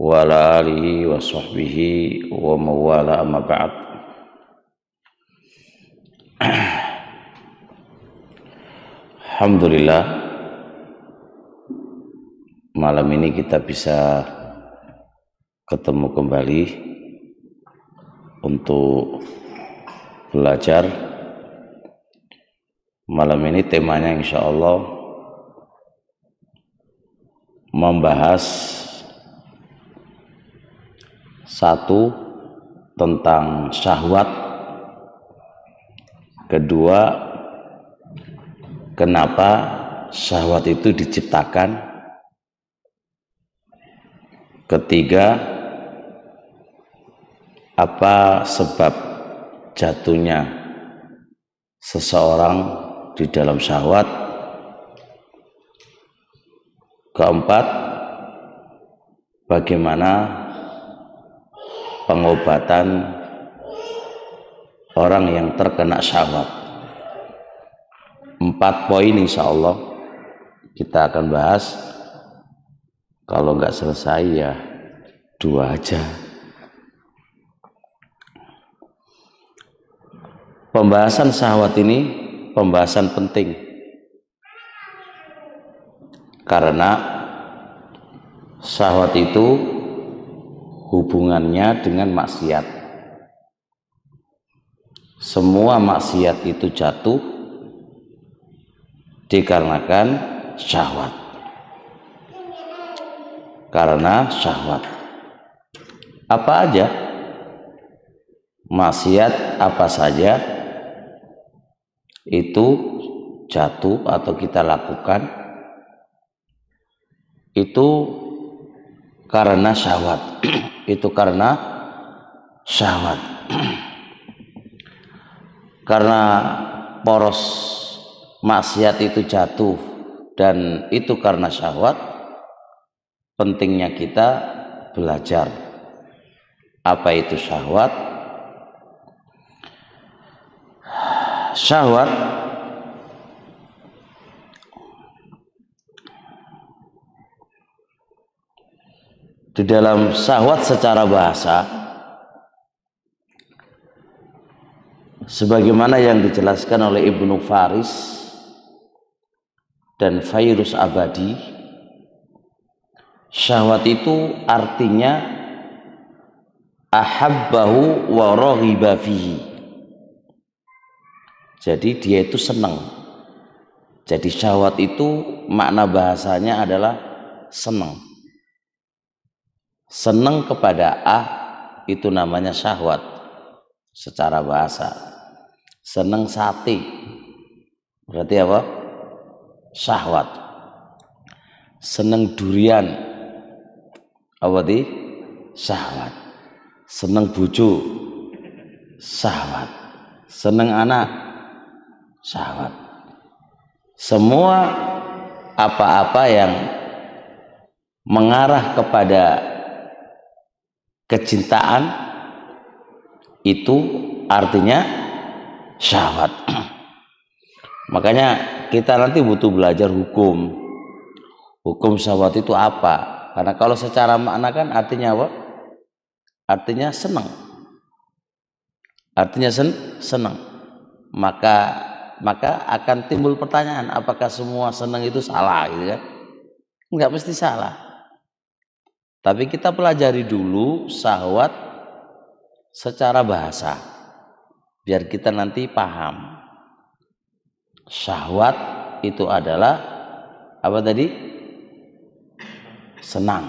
wa ala alihi wa sahbihi wa mawala amma ba'd. Alhamdulillah malam ini kita bisa ketemu kembali untuk belajar. Malam ini temanya insya Allah membahas satu tentang syahwat. Kedua kenapa syahwat itu diciptakan. Ketiga apa sebab jatuhnya seseorang di dalam syahwat. Keempat bagaimana pengobatan orang yang terkena syahwat. Empat poin insya Allah kita akan bahas. Kalau nggak selesai ya dua aja. Pembahasan syahwat ini pembahasan penting. Karena syahwat itu hubungannya dengan maksiat. Semua maksiat itu jatuh dikarenakan syahwat. Karena syahwat. Apa aja? Maksiat apa saja? Itu jatuh atau kita lakukan itu karena syahwat. Itu karena syahwat. Karena poros maksiat itu jatuh dan itu karena syahwat pentingnya kita belajar apa itu syahwat. Syahwat di dalam syahwat secara bahasa sebagaimana yang dijelaskan oleh Ibnu Faris dan Fairus Abadi syahwat itu artinya ahabbahu wa raghiba fihi. Jadi dia itu senang. Jadi syahwat itu makna bahasanya adalah senang senang kepada A itu namanya syahwat. Secara bahasa. Seneng sate berarti apa? Syahwat. Seneng durian. Apa di? Syahwat. Seneng bucu. Syahwat. Seneng anak. Syahwat. Semua apa-apa yang mengarah kepada kecintaan itu artinya syahwat. Makanya kita nanti butuh belajar hukum. Hukum syahwat itu apa? Karena kalau secara makna kan artinya apa? Artinya senang. Artinya sen senang. Maka maka akan timbul pertanyaan apakah semua senang itu salah gitu kan? Enggak mesti salah. Tapi kita pelajari dulu syahwat secara bahasa biar kita nanti paham. Syahwat itu adalah apa tadi? Senang.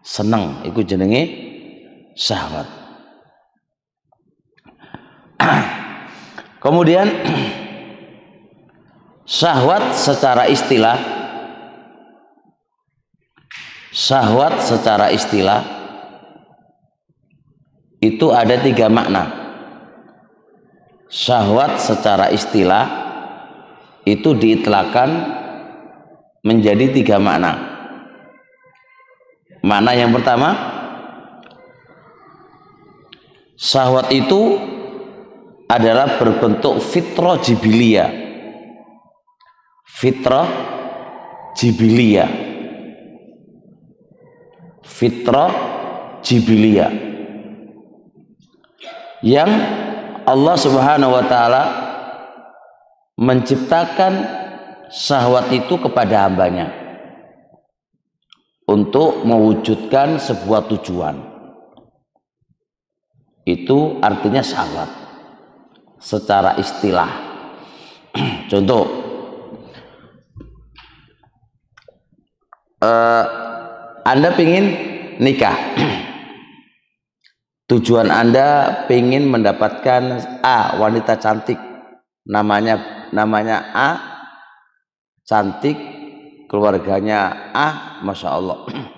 Senang itu jenenge syahwat kemudian syahwat secara istilah syahwat secara istilah itu ada tiga makna syahwat secara istilah itu diitlakan menjadi tiga makna. Makna yang pertama, syahwat itu adalah berbentuk fitrah jibilia. Fitrah jibilia. Fitrah jibilia yang Allah Subhanahu wa taala menciptakan syahwat itu kepada hambanya untuk mewujudkan sebuah tujuan. Itu artinya syahwat secara istilah. Contoh uh, anda ingin nikah. Tujuan anda ingin mendapatkan A wanita cantik. Namanya namanya A cantik. Keluarganya ah masya Allah.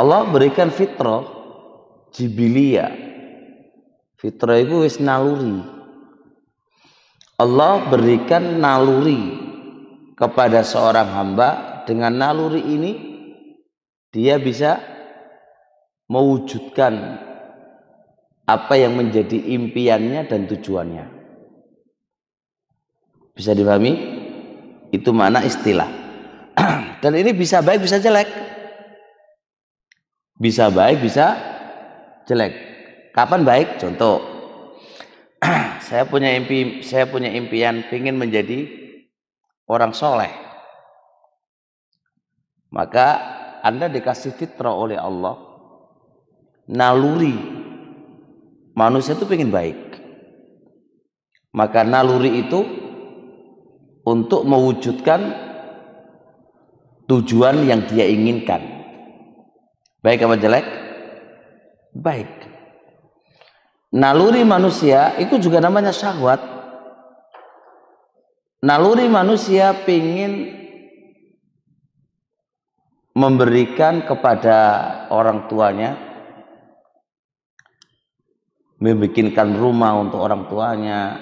Allah berikan fitrah jibilia. Fitrah itu wis naluri. Allah berikan naluri kepada seorang hamba dengan naluri ini dia bisa mewujudkan apa yang menjadi impiannya dan tujuannya bisa dipahami itu mana istilah. Dan ini bisa baik bisa jelek. Bisa baik bisa jelek. Kapan baik? Contoh. saya punya impi saya punya impian ingin menjadi orang soleh. Maka Anda dikasih fitrah oleh Allah. Naluri manusia itu ingin baik. Maka naluri itu untuk mewujudkan tujuan yang dia inginkan. Baik apa jelek? Baik. Naluri manusia itu juga namanya syahwat. Naluri manusia ingin memberikan kepada orang tuanya membikinkan rumah untuk orang tuanya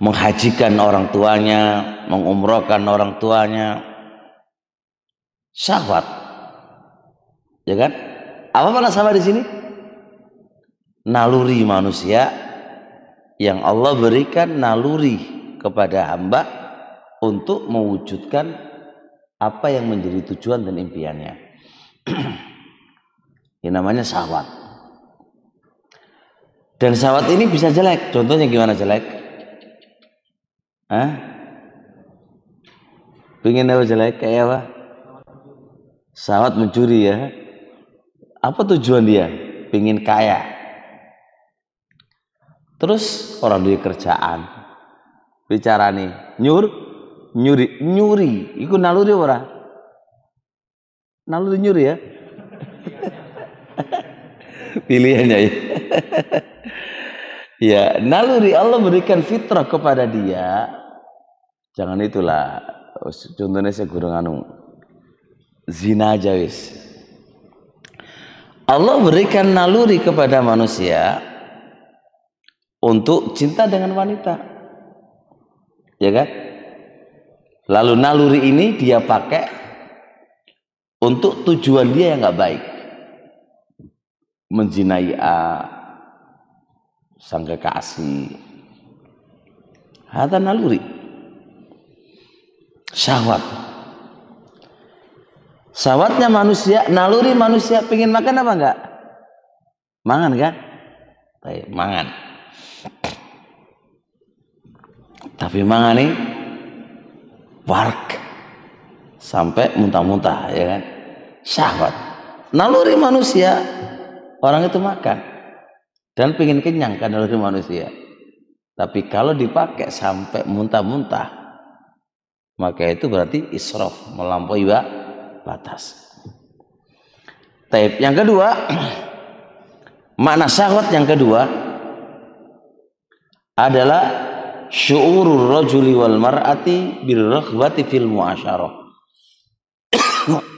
menghajikan orang tuanya, mengumrohkan orang tuanya. Syahwat. Ya kan? Apa mana sama di sini? Naluri manusia yang Allah berikan naluri kepada hamba untuk mewujudkan apa yang menjadi tujuan dan impiannya. Ini namanya syahwat. Dan syahwat ini bisa jelek. Contohnya gimana jelek? Hah? Pengen apa jelek kayak apa? Sawat mencuri ya. Apa tujuan dia? Pengen kaya. Terus orang dia kerjaan. Bicara nih, nyur, nyuri, nyuri. Iku naluri ora? Naluri nyuri ya? Pilihannya ya. ya, naluri Allah berikan fitrah kepada dia Jangan itulah contohnya saya kurang anu zina aja wis. Allah berikan naluri kepada manusia untuk cinta dengan wanita. Ya kan? Lalu naluri ini dia pakai untuk tujuan dia yang nggak baik. Menzinai A, sang kekasih. Ada naluri syahwat syahwatnya manusia naluri manusia pengen makan apa enggak mangan kan Baik, mangan tapi mangan nih wark sampai muntah-muntah ya kan syahwat naluri manusia orang itu makan dan pengen kenyang kan naluri manusia tapi kalau dipakai sampai muntah-muntah maka itu berarti israf melampaui batas. Taib. Yang kedua, makna syahwat yang kedua adalah syu'urur rajuli wal mar'ati bil raghbati fil muasyarah.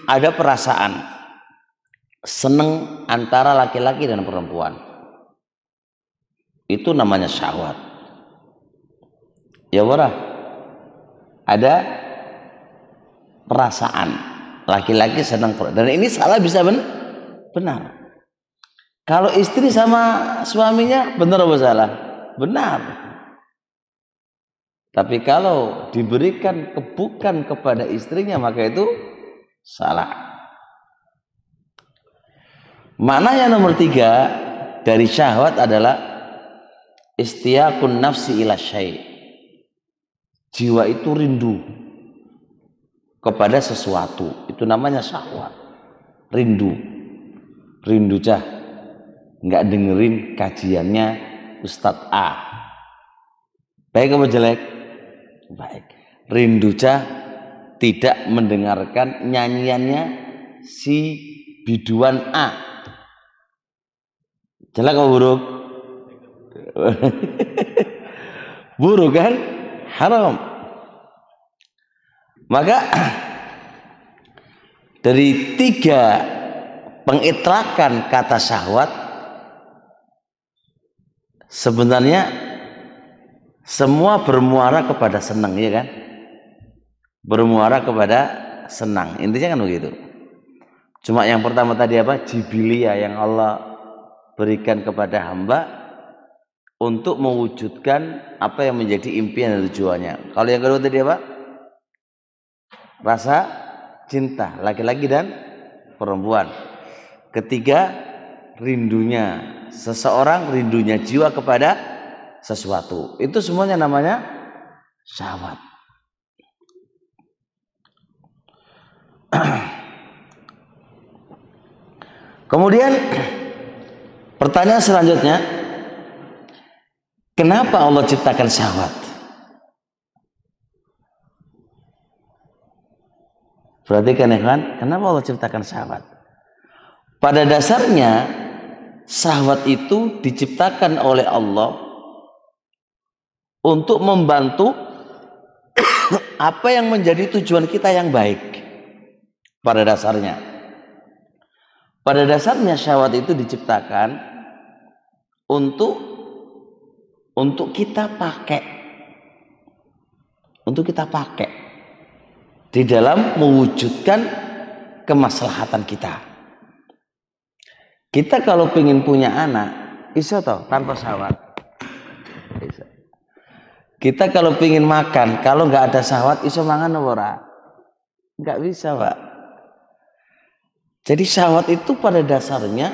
Ada perasaan seneng antara laki-laki dan perempuan. Itu namanya syahwat. Ya warah ada perasaan laki-laki senang dan ini salah bisa ben benar Kalau istri sama suaminya benar apa salah? Benar. Tapi kalau diberikan kebukan kepada istrinya maka itu salah. Makna yang nomor tiga dari syahwat adalah istiakun nafsi ila syai. Jiwa itu rindu kepada sesuatu. Itu namanya syahwat. Rindu. Rindu cah. Nggak dengerin kajiannya Ustadz A. Baik apa jelek? Baik. Rindu cah tidak mendengarkan nyanyiannya si biduan A Jelek apa buruk? buruk kan? Haram. Maka dari tiga pengitrakan kata syahwat sebenarnya semua bermuara kepada senang ya kan? Bermuara kepada senang. Intinya kan begitu. Cuma yang pertama tadi apa? Jibilia yang Allah berikan kepada hamba untuk mewujudkan apa yang menjadi impian dan tujuannya. Kalau yang kedua tadi apa? Rasa cinta laki-laki dan perempuan. Ketiga, rindunya seseorang, rindunya jiwa kepada sesuatu. Itu semuanya namanya syahwat. Kemudian Pertanyaan selanjutnya, kenapa Allah ciptakan syahwat? Perhatikan ya kan, kenapa Allah ciptakan syahwat? Pada dasarnya, syahwat itu diciptakan oleh Allah untuk membantu apa yang menjadi tujuan kita yang baik. Pada dasarnya. Pada dasarnya syahwat itu diciptakan untuk untuk kita pakai untuk kita pakai di dalam mewujudkan kemaslahatan kita. Kita kalau ingin punya anak, iso toh tanpa syahwat. Kita kalau ingin makan, kalau nggak ada syahwat, iso mangan ora? Nggak bisa, Pak. Jadi syahwat itu pada dasarnya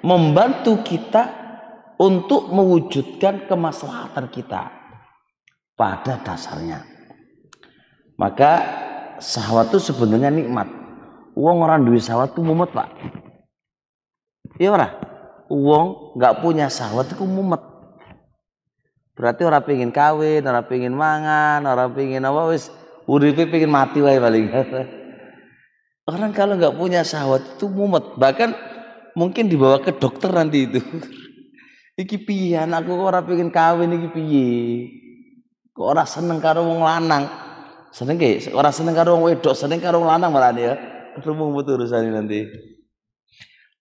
membantu kita untuk mewujudkan kemaslahatan kita pada dasarnya. Maka syahwat itu sebenarnya nikmat. Uang orang duit syahwat itu mumet pak. Iya ora? Uang nggak punya syahwat itu mumet. Berarti orang pingin kawin, orang pingin mangan, orang pingin apa wis uripe pingin mati wae paling. orang kalau nggak punya syahwat itu mumet. Bahkan mungkin dibawa ke dokter nanti itu. Iki piye anakku kok ora pengen kawin iki piye? Kok ora seneng karo wong lanang? Seneng ke? Ora seneng karo wong wedok, seneng karo wong lanang malah ya. Rumung betul urusan nanti.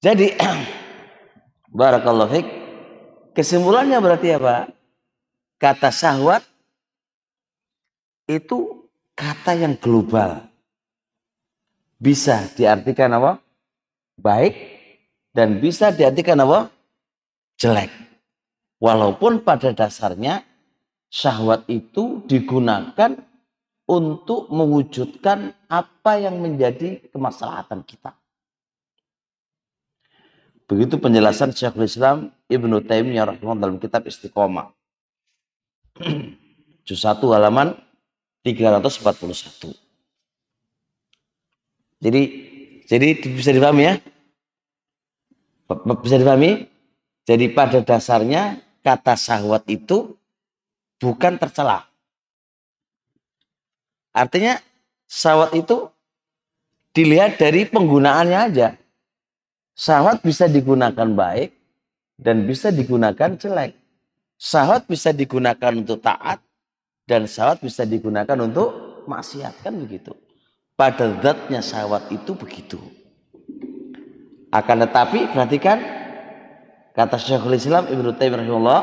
Jadi barakallahu. Kesimpulannya berarti apa? Kata syahwat itu kata yang global. Bisa diartikan apa? Baik dan bisa diartikan apa? jelek. Walaupun pada dasarnya syahwat itu digunakan untuk mewujudkan apa yang menjadi kemaslahatan kita. Begitu penjelasan Syekhul Islam Ibnu Taimiyah rahimahullah dalam kitab Istiqomah. Juz 1 halaman 341. Jadi jadi bisa dipahami ya? Bisa dipahami? Jadi pada dasarnya kata syahwat itu bukan tercela. Artinya syahwat itu dilihat dari penggunaannya aja. Syahwat bisa digunakan baik dan bisa digunakan jelek. Syahwat bisa digunakan untuk taat dan syahwat bisa digunakan untuk maksiat kan begitu. Pada zatnya syahwat itu begitu. Akan tetapi perhatikan Kata Syekhul Islam Ibnu Taimiyah rahimahullah,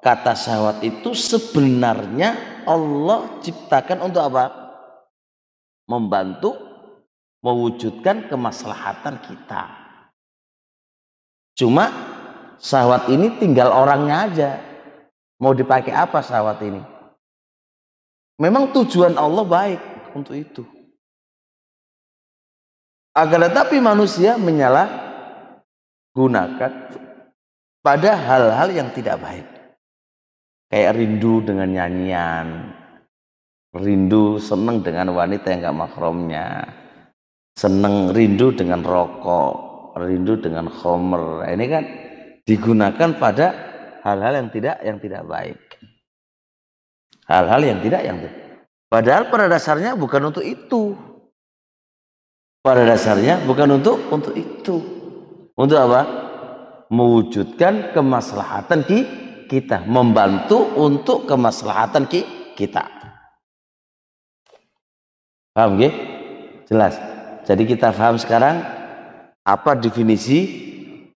kata syahwat itu sebenarnya Allah ciptakan untuk apa? Membantu mewujudkan kemaslahatan kita. Cuma syahwat ini tinggal orangnya aja. Mau dipakai apa syahwat ini? Memang tujuan Allah baik untuk itu. Agar tetapi manusia menyalah gunakan pada hal-hal yang tidak baik. Kayak rindu dengan nyanyian, rindu senang dengan wanita yang gak makromnya, senang rindu dengan rokok, rindu dengan khomer. Ini kan digunakan pada hal-hal yang tidak yang tidak baik. Hal-hal yang tidak yang. Padahal pada dasarnya bukan untuk itu. Pada dasarnya bukan untuk untuk itu. Untuk apa? Mewujudkan kemaslahatan kita, membantu untuk kemaslahatan kita. Paham ya? Jelas. Jadi kita paham sekarang apa definisi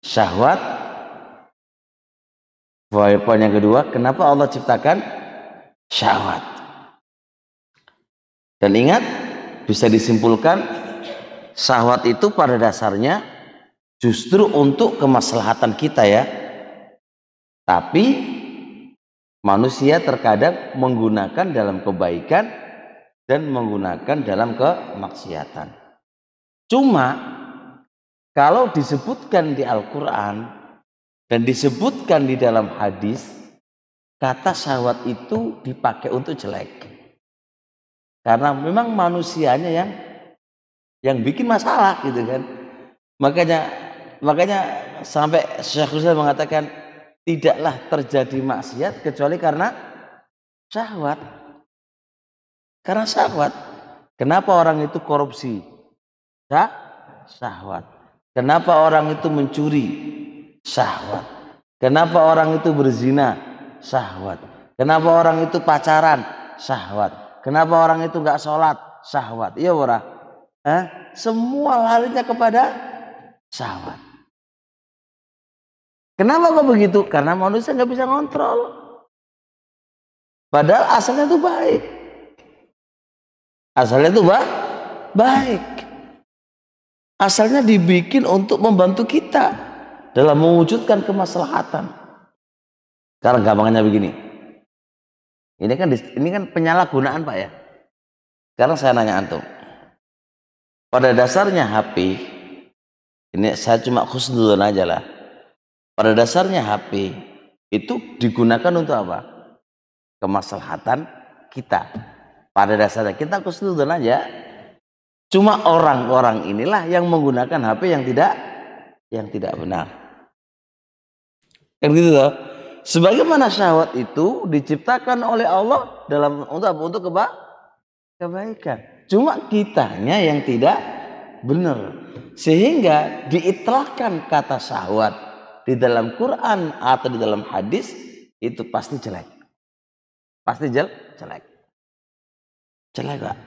syahwat. Poin yang kedua, kenapa Allah ciptakan syahwat? Dan ingat, bisa disimpulkan Syahwat itu pada dasarnya justru untuk kemaslahatan kita ya. Tapi manusia terkadang menggunakan dalam kebaikan dan menggunakan dalam kemaksiatan. Cuma kalau disebutkan di Al-Quran dan disebutkan di dalam hadis, kata syahwat itu dipakai untuk jelek. Karena memang manusianya yang yang bikin masalah gitu kan. Makanya makanya sampai Syekh Rizal mengatakan tidaklah terjadi maksiat kecuali karena syahwat. Karena syahwat kenapa orang itu korupsi Syah? syahwat kenapa orang itu mencuri syahwat kenapa orang itu berzina syahwat kenapa orang itu pacaran syahwat kenapa orang itu nggak sholat syahwat iya ora eh, semua larinya kepada syahwat. Kenapa kok begitu? Karena manusia nggak bisa ngontrol. Padahal asalnya itu baik. Asalnya itu bah, baik. Asalnya dibikin untuk membantu kita dalam mewujudkan kemaslahatan. Sekarang gampangnya begini. Ini kan ini kan penyalahgunaan Pak ya. Sekarang saya nanya antum. Pada dasarnya HP, ini saya cuma khusnudun aja lah. Pada dasarnya HP itu digunakan untuk apa? Kemaslahatan kita. Pada dasarnya kita khusnudun aja. Cuma orang-orang inilah yang menggunakan HP yang tidak yang tidak benar. Kan gitu loh. Sebagaimana syahwat itu diciptakan oleh Allah dalam untuk apa? Untuk keba kebaikan. Cuma kitanya yang tidak benar. Sehingga diitlahkan kata syahwat di dalam Quran atau di dalam hadis itu pasti jelek. Pasti jel jelek. Jelek gak?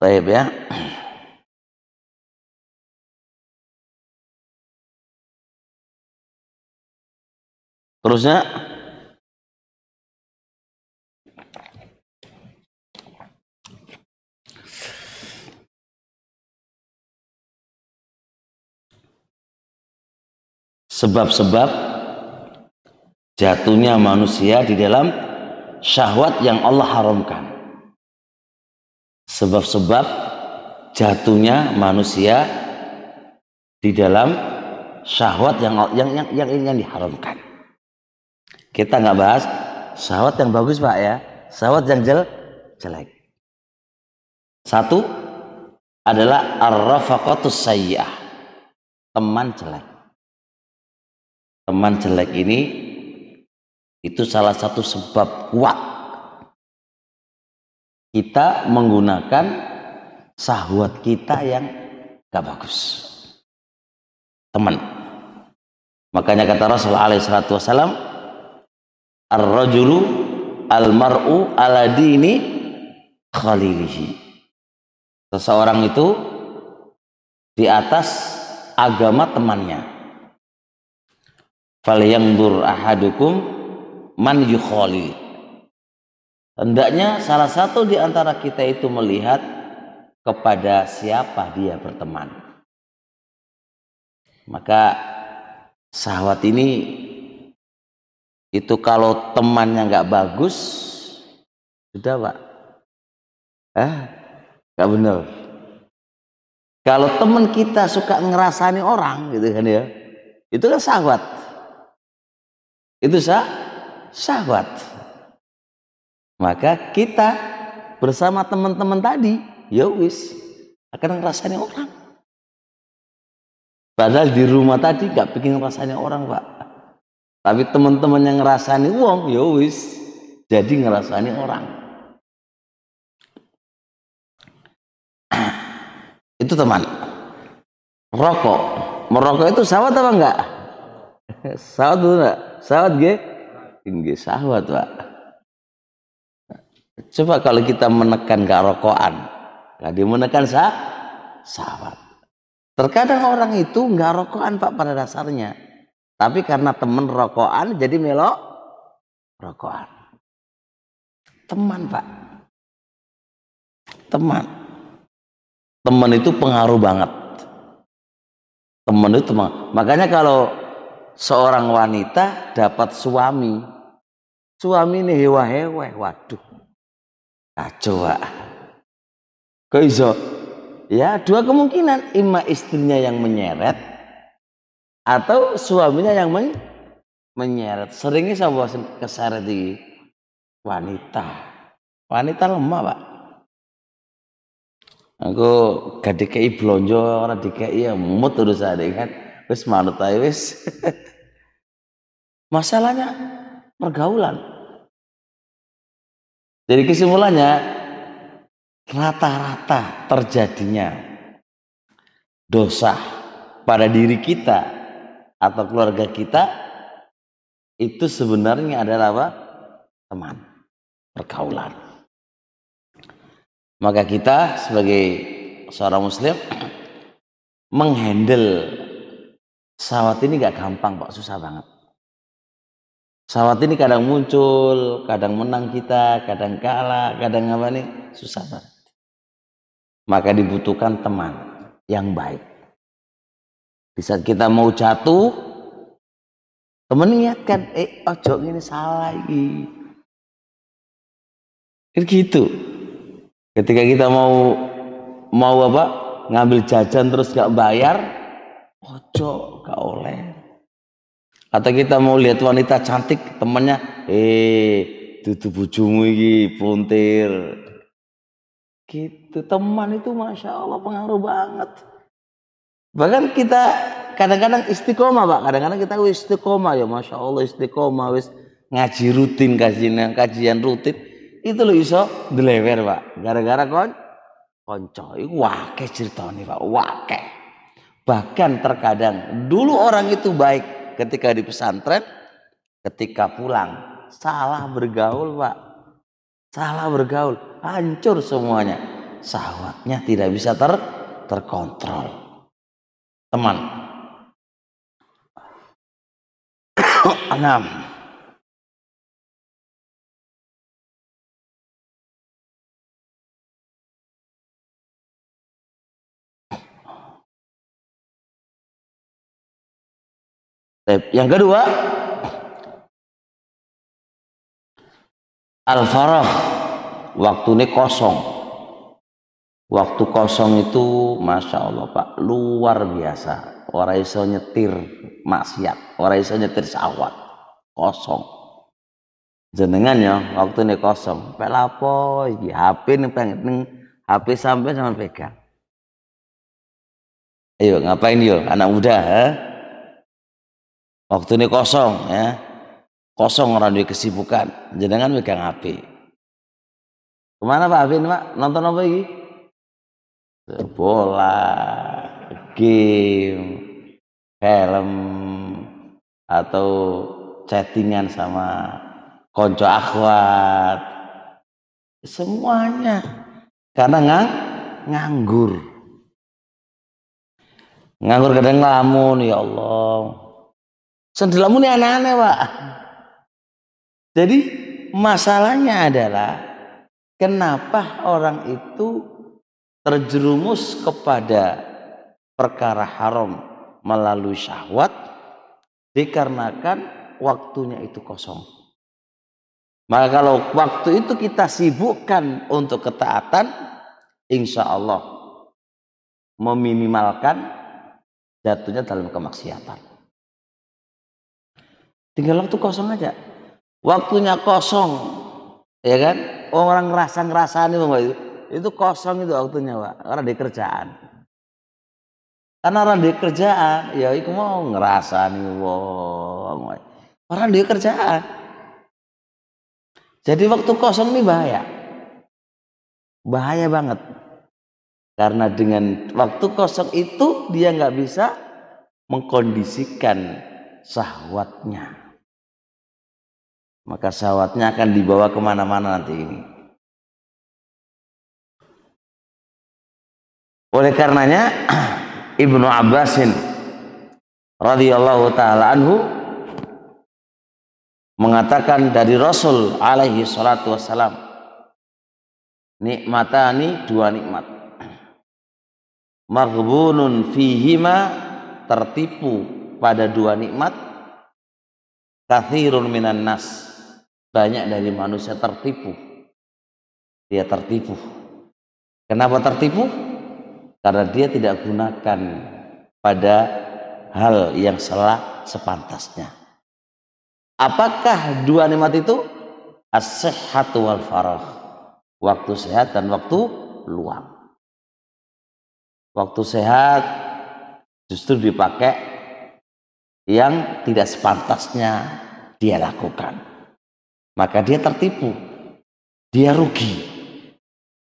Baik ya. Terusnya sebab-sebab jatuhnya manusia di dalam syahwat yang Allah haramkan. Sebab-sebab jatuhnya manusia di dalam syahwat yang yang yang yang, yang diharamkan. Kita nggak bahas syahwat yang bagus pak ya, syahwat yang jel, jelek. Satu adalah arrafaqatus sayyah, teman jelek. Teman jelek ini itu salah satu sebab kuat kita menggunakan syahwat kita yang gak bagus teman. Makanya kata Rasul alaihi salatu wasalam, "Ar-rajulu al-mar'u ala dini khalilihi." Seseorang itu di atas agama temannya. Falyanzur ahadukum man yukhalil. Hendaknya salah satu di antara kita itu melihat kepada siapa dia berteman. Maka sahabat ini itu kalau temannya nggak bagus, sudah pak, eh nggak benar. Kalau teman kita suka ngerasani orang gitu kan ya, itu kan sahabat. Itu sah, sahabat. Maka kita bersama teman-teman tadi, ya wis akan ngerasani orang. Padahal di rumah tadi gak bikin rasanya orang pak. Tapi teman-teman yang ngerasani uang, ya wis jadi ngerasani orang. itu teman. Rokok, merokok itu sawat apa enggak? sawat itu enggak? Sawat ge? Tinggi sawat pak. Coba kalau kita menekan gak rokokan, dia menekan sah, sahabat. Terkadang orang itu nggak rokokan pak pada dasarnya, tapi karena temen rokokan jadi melok rokokan. Teman pak, teman, teman itu pengaruh banget. Teman itu teman. Makanya kalau seorang wanita dapat suami, suami ini hewa-hewa, waduh, kacau pak Kok iso? Ya, dua kemungkinan, ima istrinya yang menyeret atau suaminya yang men menyeret. Seringnya saya keseret di wanita. Wanita lemah, Pak. Aku gak dikei blonjo ora dikei ya mut urusan kan. Wis manut ae wis. Masalahnya pergaulan. Jadi kesimpulannya rata-rata terjadinya dosa pada diri kita atau keluarga kita itu sebenarnya adalah apa? teman pergaulan. Maka kita sebagai seorang muslim menghandle sawat ini gak gampang pak. Susah banget sawat ini kadang muncul kadang menang kita kadang kalah kadang apa nih susah banget maka dibutuhkan teman yang baik. Di saat kita mau jatuh, teman ingatkan, eh ojo ini salah lagi. Kan gitu. Ketika kita mau mau apa? Ngambil jajan terus gak bayar, ojo gak oleh. Atau kita mau lihat wanita cantik, temannya, eh, tutup bujumu iki, puntir, Gitu, teman itu Masya Allah pengaruh banget. Bahkan kita kadang-kadang istiqomah Pak, kadang-kadang kita istiqomah ya Masya Allah istiqomah wis ngaji rutin kajian kajian rutin itu loh iso delewer Pak. Gara-gara kon konco itu wake ceritanya Pak, wake. Bahkan terkadang dulu orang itu baik ketika di pesantren, ketika pulang salah bergaul Pak salah bergaul, hancur semuanya. Sahwatnya tidak bisa ter terkontrol. Teman. Enam. Yang kedua, Al-farah ini kosong. Waktu kosong itu Masya Allah Pak luar biasa. Orang iso nyetir maksiat, orang iso nyetir sawat. Kosong. Jenengan ya waktu ini kosong. Pelapo HP nih pengen HP sampai sama pegang. Ayo ngapain yuk anak muda ha? Waktu ini kosong ya. Kosong orang di kesibukan. Jenengan megang HP. Ke mana Pak Afin Pak? Nonton apa lagi bola game film atau chattingan sama konco akhwat. Semuanya. Karena ngang nganggur. Nganggur kadang lamun ya Allah sendelamun ini aneh-aneh pak jadi masalahnya adalah kenapa orang itu terjerumus kepada perkara haram melalui syahwat dikarenakan waktunya itu kosong. Maka kalau waktu itu kita sibukkan untuk ketaatan, insya Allah meminimalkan jatuhnya dalam kemaksiatan. Tinggal waktu kosong aja. Waktunya kosong, ya kan? Orang ngerasa ngerasa nih itu, itu kosong itu waktunya, pak. Karena di kerjaan. Karena orang di kerjaan, ya itu mau ngerasa nih, wong. Orang di kerjaan. Jadi waktu kosong ini bahaya. Bahaya banget. Karena dengan waktu kosong itu dia nggak bisa mengkondisikan sahwatnya maka syahwatnya akan dibawa ke mana-mana nanti ini. Oleh karenanya Ibnu Abbasin radhiyallahu taala anhu mengatakan dari Rasul alaihi salatu wassalam nikmatani dua nikmat maghbunun fihima tertipu pada dua nikmat kathirun minan nas banyak dari manusia tertipu. Dia tertipu. Kenapa tertipu? Karena dia tidak gunakan pada hal yang salah sepantasnya. Apakah dua nikmat itu? As-sihhatu wal farah. Waktu sehat dan waktu luang. Waktu sehat justru dipakai yang tidak sepantasnya dia lakukan maka dia tertipu. Dia rugi.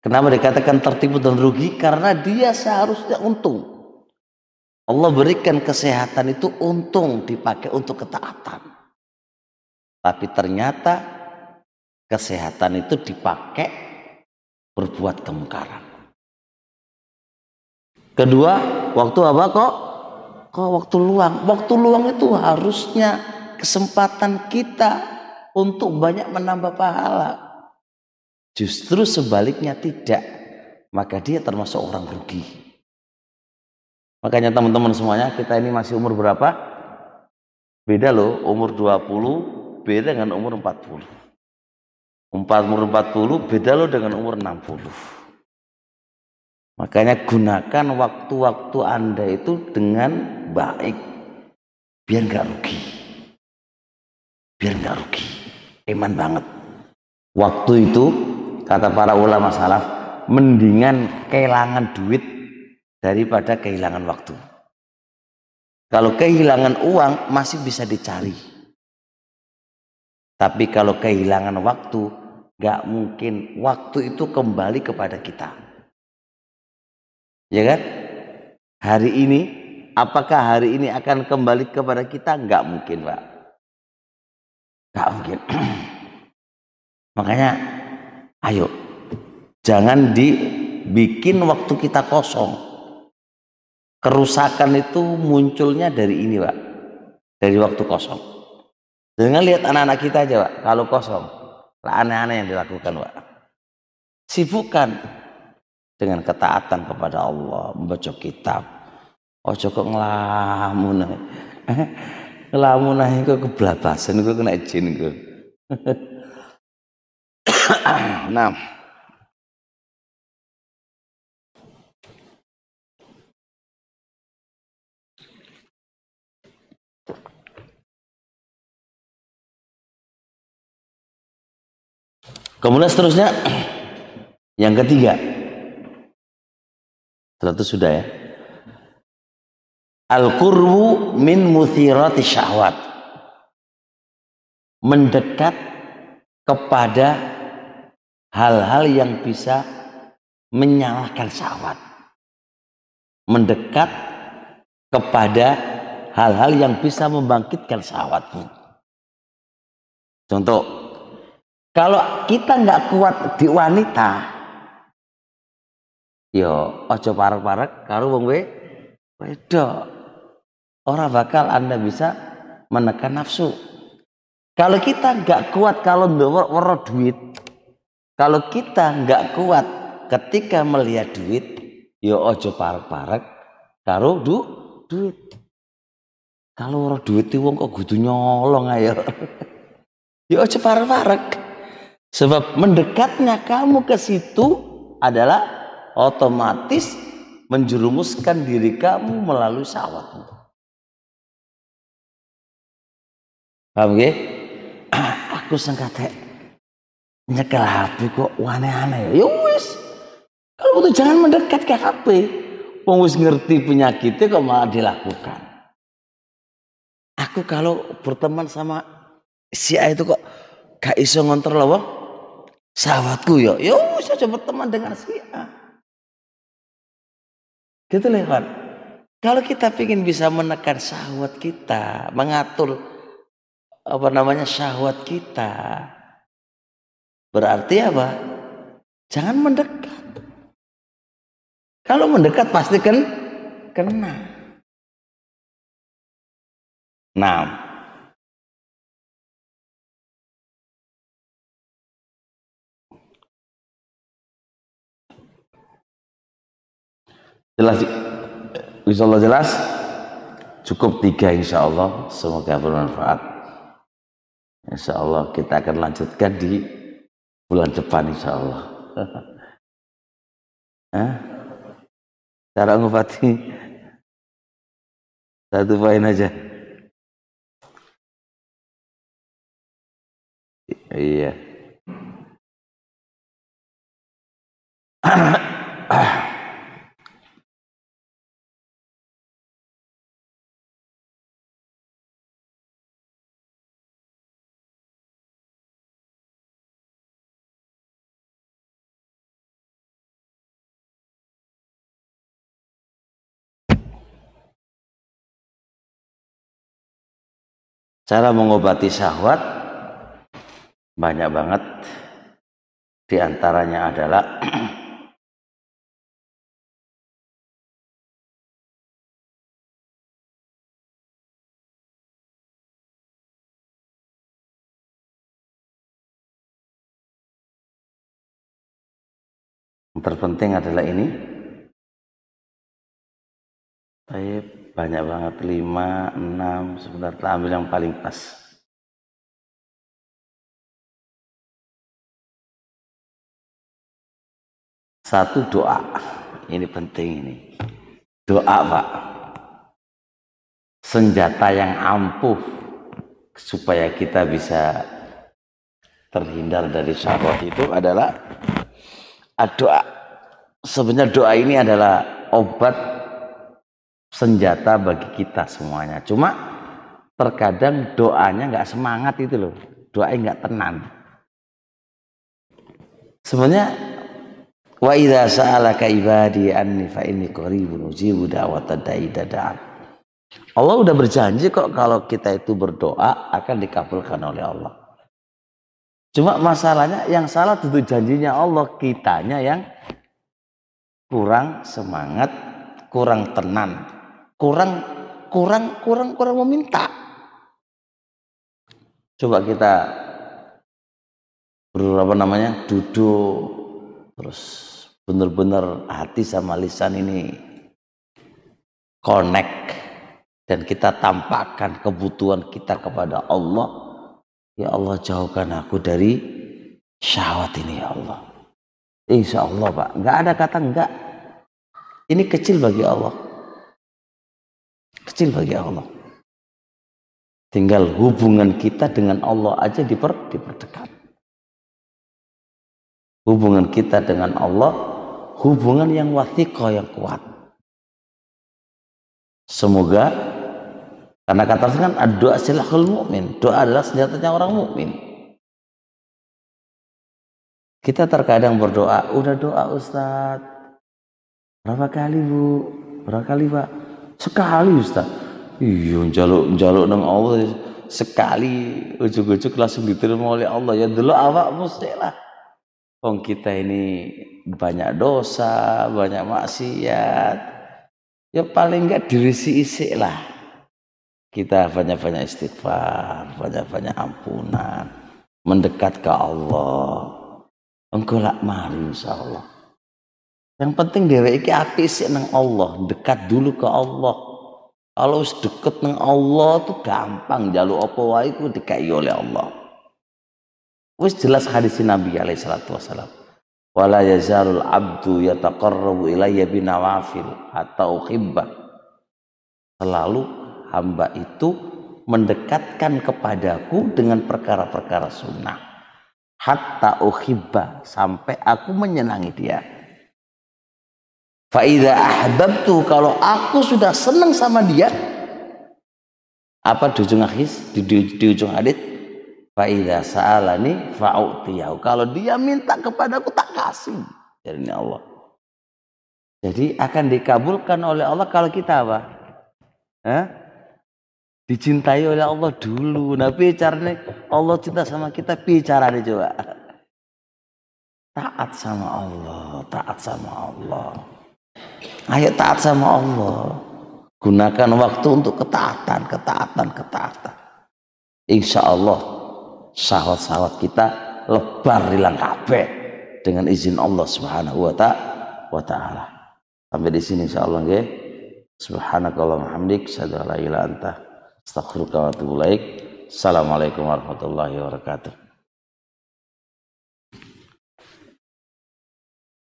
Kenapa dikatakan tertipu dan rugi? Karena dia seharusnya untung. Allah berikan kesehatan itu untung dipakai untuk ketaatan. Tapi ternyata kesehatan itu dipakai berbuat kemungkaran. Kedua, waktu apa kok? Kok waktu luang? Waktu luang itu harusnya kesempatan kita untuk banyak menambah pahala. Justru sebaliknya tidak. Maka dia termasuk orang rugi. Makanya teman-teman semuanya kita ini masih umur berapa? Beda loh umur 20 beda dengan umur 40. Umur 40 beda loh dengan umur 60. Makanya gunakan waktu-waktu Anda itu dengan baik. Biar nggak rugi. Biar nggak rugi. Iman banget. Waktu itu kata para ulama salaf mendingan kehilangan duit daripada kehilangan waktu. Kalau kehilangan uang masih bisa dicari. Tapi kalau kehilangan waktu, gak mungkin waktu itu kembali kepada kita. Ya kan? Hari ini, apakah hari ini akan kembali kepada kita? Gak mungkin, Pak. Gak mungkin. Makanya ayo jangan dibikin waktu kita kosong. Kerusakan itu munculnya dari ini, Pak. Dari waktu kosong. Dengan lihat anak-anak kita aja, Pak. Kalau kosong, aneh-aneh yang dilakukan, Pak. Sibukkan dengan ketaatan kepada Allah, membaca kitab. Ojo kok ngelamun. lamun ae kok keblabasan kok kena jin kok. nah. Kemudian seterusnya yang ketiga. Setelah sudah ya. Al-qurbu min muthirati syahwat. Mendekat kepada hal-hal yang bisa menyalahkan syahwat. Mendekat kepada hal-hal yang bisa membangkitkan syahwatmu. Contoh, kalau kita nggak kuat di wanita, yo ojo parek-parek karo wong wedok orang bakal Anda bisa menekan nafsu. Kalau kita nggak kuat kalau ndoro duit, Kalau kita nggak kuat ketika melihat duit, ya ojo parek-parek karo du duit. Kalau orang duit itu wong kok kudu nyolong ayo. ya ojo parek-parek. Sebab mendekatnya kamu ke situ adalah otomatis menjerumuskan diri kamu melalui syahwatmu. Paham gak? Aku sengkate nyekel HP kok aneh-aneh. Ya wis. Kalau itu jangan mendekat ke HP. Wong wis ngerti penyakitnya kok malah dilakukan. Aku kalau berteman sama si A itu kok gak iso ngontrol apa? Sahabatku ya. Ya wis aja berteman dengan si A. Gitu loh kan. Kalau kita ingin bisa menekan sahabat kita, mengatur apa namanya syahwat kita. Berarti apa? Jangan mendekat. Kalau mendekat pasti kan kena. Nah, jelas insya Allah jelas cukup tiga insya Allah semoga bermanfaat Insya Allah kita akan lanjutkan di bulan depan insya Allah. Cara ngobati satu poin aja. Iya. Cara mengobati syahwat banyak banget. Di antaranya adalah yang terpenting adalah ini. Baik banyak banget. Lima enam sebentar. Kita ambil yang paling pas. Satu doa. Ini penting ini. Doa pak. Senjata yang ampuh supaya kita bisa terhindar dari syahwat itu adalah doa. Sebenarnya doa ini adalah obat senjata bagi kita semuanya. Cuma terkadang doanya nggak semangat itu loh, doanya nggak tenang. Sebenarnya wa idza sa'alaka ibadi anni fa inni qaribun ujibu da'wata. Allah udah berjanji kok kalau kita itu berdoa akan dikabulkan oleh Allah. Cuma masalahnya yang salah tentu janjinya Allah, kitanya yang kurang semangat, kurang tenang kurang kurang kurang kurang meminta. Coba kita berapa namanya duduk terus benar-benar hati sama lisan ini connect dan kita tampakkan kebutuhan kita kepada Allah. Ya Allah jauhkan aku dari syahwat ini ya Allah. Insya Allah Pak. Nggak ada kata enggak ini kecil bagi Allah Kecil bagi Allah. Tinggal hubungan kita dengan Allah aja diper, diperdekat. Hubungan kita dengan Allah, hubungan yang wathiqah yang kuat. Semoga karena kata kan doa silahul mukmin. Doa adalah senjatanya orang mukmin. Kita terkadang berdoa, udah doa Ustaz. Berapa kali Bu? Berapa kali Pak? Sekali Ustaz. Iya jaluk jaluk nang Allah sekali ujuk-ujuk langsung diterima oleh Allah ya dulu awak mesti lah. Wong kita ini banyak dosa, banyak maksiat. Ya paling enggak dirisi isi lah. Kita banyak-banyak istighfar, banyak-banyak ampunan, mendekat ke Allah. engko lak mari insyaallah yang penting dewe iki apik sik nang Allah dekat dulu ke Allah. Kalau wis deket Allah tuh gampang jaluk apa wae ku dikai oleh Allah. Wis jelas hadis Nabi alaihi salatu wasalam wala yazalul abdu yataqarrabu ilayya binawafil atau uhibba selalu hamba itu mendekatkan kepadaku dengan perkara-perkara sunnah. Hatta uhibba sampai aku menyenangi dia faida ahbabtu kalau aku sudah senang sama dia apa di ujung hadis di, di, di ujung hadis Fa'idha sa'alani fa'u'tiyahu. Kalau dia minta kepadaku tak kasih. Jadi Allah. Jadi akan dikabulkan oleh Allah kalau kita apa? Hah? Dicintai oleh Allah dulu. Nah caranya Allah cinta sama kita, nih coba. Taat sama Allah, taat sama Allah. Ayo taat sama Allah. Gunakan waktu untuk ketaatan, ketaatan, ketaatan. Insya Allah sahwat-sahwat kita lebar hilang kabeh dengan izin Allah Subhanahu wa taala. Sampai di sini insyaallah nggih. Subhanakallahumma hamdik, syada la anta, astaghfiruka wa atubu ilaik. Assalamualaikum warahmatullahi wabarakatuh.